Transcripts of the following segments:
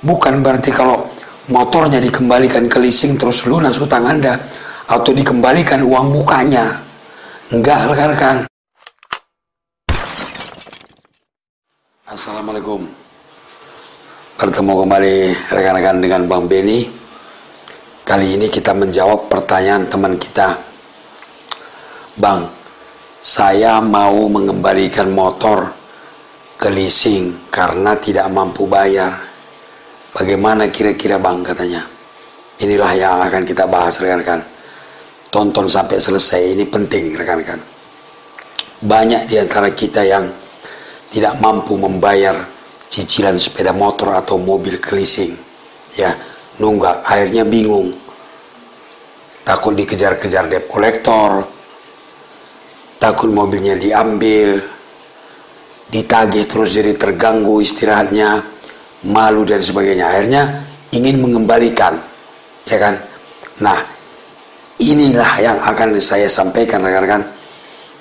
bukan berarti kalau motornya dikembalikan ke leasing terus lunas hutang Anda atau dikembalikan uang mukanya. Enggak, rekan-rekan. Assalamualaikum. Bertemu kembali rekan-rekan dengan Bang Beni. Kali ini kita menjawab pertanyaan teman kita. Bang, saya mau mengembalikan motor ke leasing karena tidak mampu bayar. Bagaimana kira-kira Bang katanya? Inilah yang akan kita bahas rekan-rekan. Tonton sampai selesai, ini penting rekan-rekan. Banyak di antara kita yang tidak mampu membayar cicilan sepeda motor atau mobil ke leasing. Ya, nunggak, akhirnya bingung. Takut dikejar-kejar debt kolektor, takut mobilnya diambil, ditagih terus jadi terganggu istirahatnya, malu dan sebagainya. Akhirnya ingin mengembalikan, ya kan? Nah, inilah yang akan saya sampaikan rekan-rekan.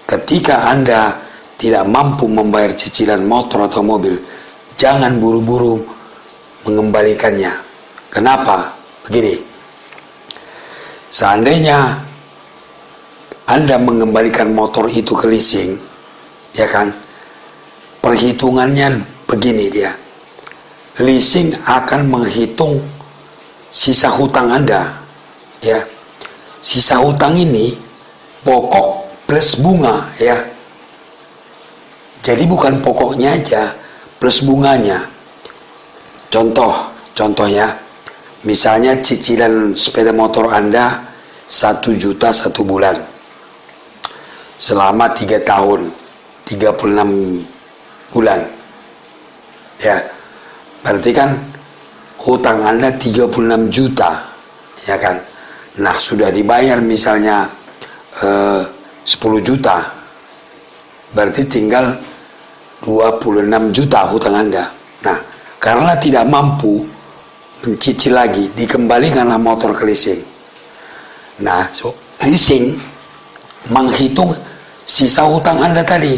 Ketika Anda tidak mampu membayar cicilan motor atau mobil, jangan buru-buru mengembalikannya. Kenapa? Begini, seandainya Anda mengembalikan motor itu ke leasing, ya kan? Perhitungannya begini dia. Leasing akan menghitung sisa hutang Anda, ya. Sisa hutang ini pokok plus bunga, ya jadi bukan pokoknya aja, plus bunganya. Contoh, contohnya, misalnya cicilan sepeda motor Anda satu juta satu bulan. Selama tiga tahun, 36 bulan. Ya, berarti kan hutang Anda 36 juta, ya kan? Nah, sudah dibayar misalnya eh, 10 juta, berarti tinggal 26 juta hutang Anda. Nah, karena tidak mampu mencicil lagi, dikembalikanlah motor ke leasing. Nah, so, leasing menghitung sisa hutang Anda tadi.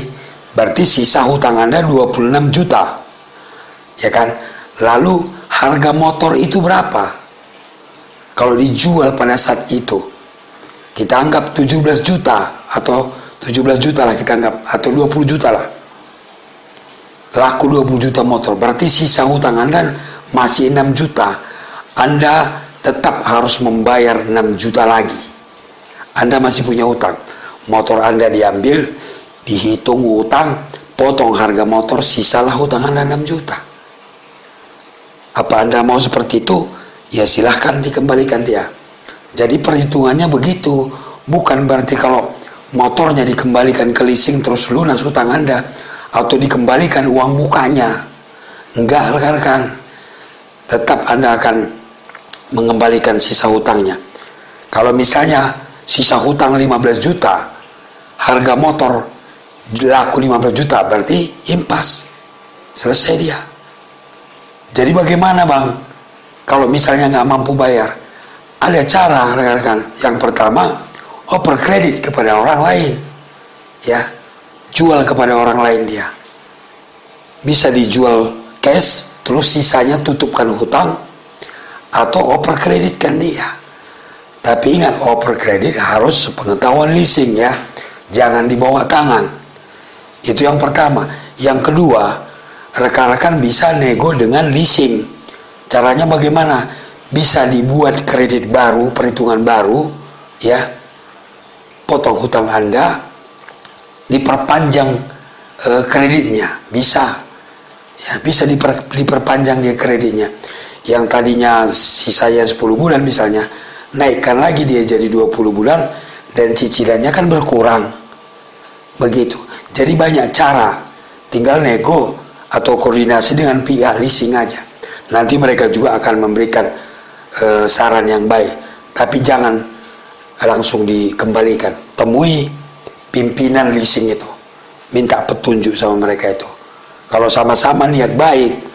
Berarti sisa hutang Anda 26 juta. Ya kan? Lalu harga motor itu berapa? Kalau dijual pada saat itu, kita anggap 17 juta atau 17 juta lah kita anggap atau 20 juta lah. Laku 20 juta motor berarti sisa hutang Anda masih 6 juta. Anda tetap harus membayar 6 juta lagi. Anda masih punya hutang. Motor Anda diambil dihitung hutang potong harga motor sisalah hutang Anda 6 juta apa Anda mau seperti itu ya silahkan dikembalikan dia jadi perhitungannya begitu bukan berarti kalau motornya dikembalikan ke leasing terus lunas hutang Anda atau dikembalikan uang mukanya. Enggak rekan-rekan. Tetap Anda akan mengembalikan sisa hutangnya. Kalau misalnya sisa hutang 15 juta, harga motor laku 15 juta, berarti impas. Selesai dia. Jadi bagaimana bang? Kalau misalnya nggak mampu bayar, ada cara rekan-rekan. Yang pertama, oper kredit kepada orang lain. Ya, jual kepada orang lain dia. Bisa dijual cash, terus sisanya tutupkan hutang, atau oper kreditkan dia. Tapi ingat, oper kredit harus pengetahuan leasing ya, jangan dibawa tangan. Itu yang pertama. Yang kedua, rekan-rekan bisa nego dengan leasing. Caranya bagaimana? Bisa dibuat kredit baru, perhitungan baru, ya, potong hutang Anda, diperpanjang e, kreditnya. Bisa. Ya bisa diper, diperpanjang dia kreditnya. Yang tadinya sisanya 10 bulan misalnya naikkan lagi dia jadi 20 bulan dan cicilannya kan berkurang. Begitu. Jadi banyak cara. Tinggal nego atau koordinasi dengan pihak leasing aja. Nanti mereka juga akan memberikan e, saran yang baik. Tapi jangan langsung dikembalikan. Temui pimpinan leasing itu. Minta petunjuk sama mereka itu. Kalau sama-sama niat baik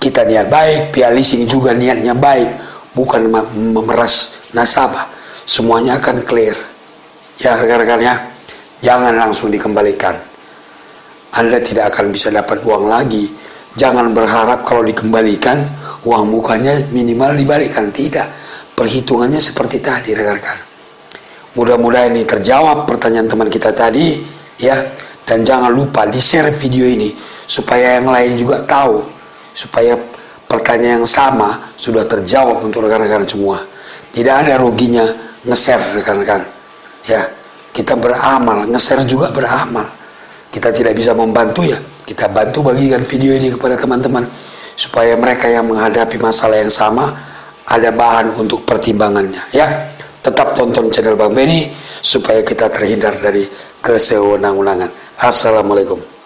kita niat baik pihak leasing juga niatnya baik. Bukan memeras nasabah. Semuanya akan clear. Ya rekan-rekan ya. Jangan langsung dikembalikan anda tidak akan bisa dapat uang lagi. Jangan berharap kalau dikembalikan uang mukanya minimal dibalikkan tidak. Perhitungannya seperti tadi rekan-rekan mudah-mudahan ini terjawab pertanyaan teman kita tadi ya. Dan jangan lupa di share video ini supaya yang lain juga tahu. Supaya pertanyaan yang sama sudah terjawab untuk rekan-rekan semua. Tidak ada ruginya nge-share rekan-rekan. Ya kita beramal nge-share juga beramal kita tidak bisa membantu ya kita bantu bagikan video ini kepada teman-teman. Supaya mereka yang menghadapi masalah yang sama ada bahan untuk pertimbangannya. Ya tetap tonton channel Bang Benny supaya kita terhindar dari kesewenang-wenangan. Assalamualaikum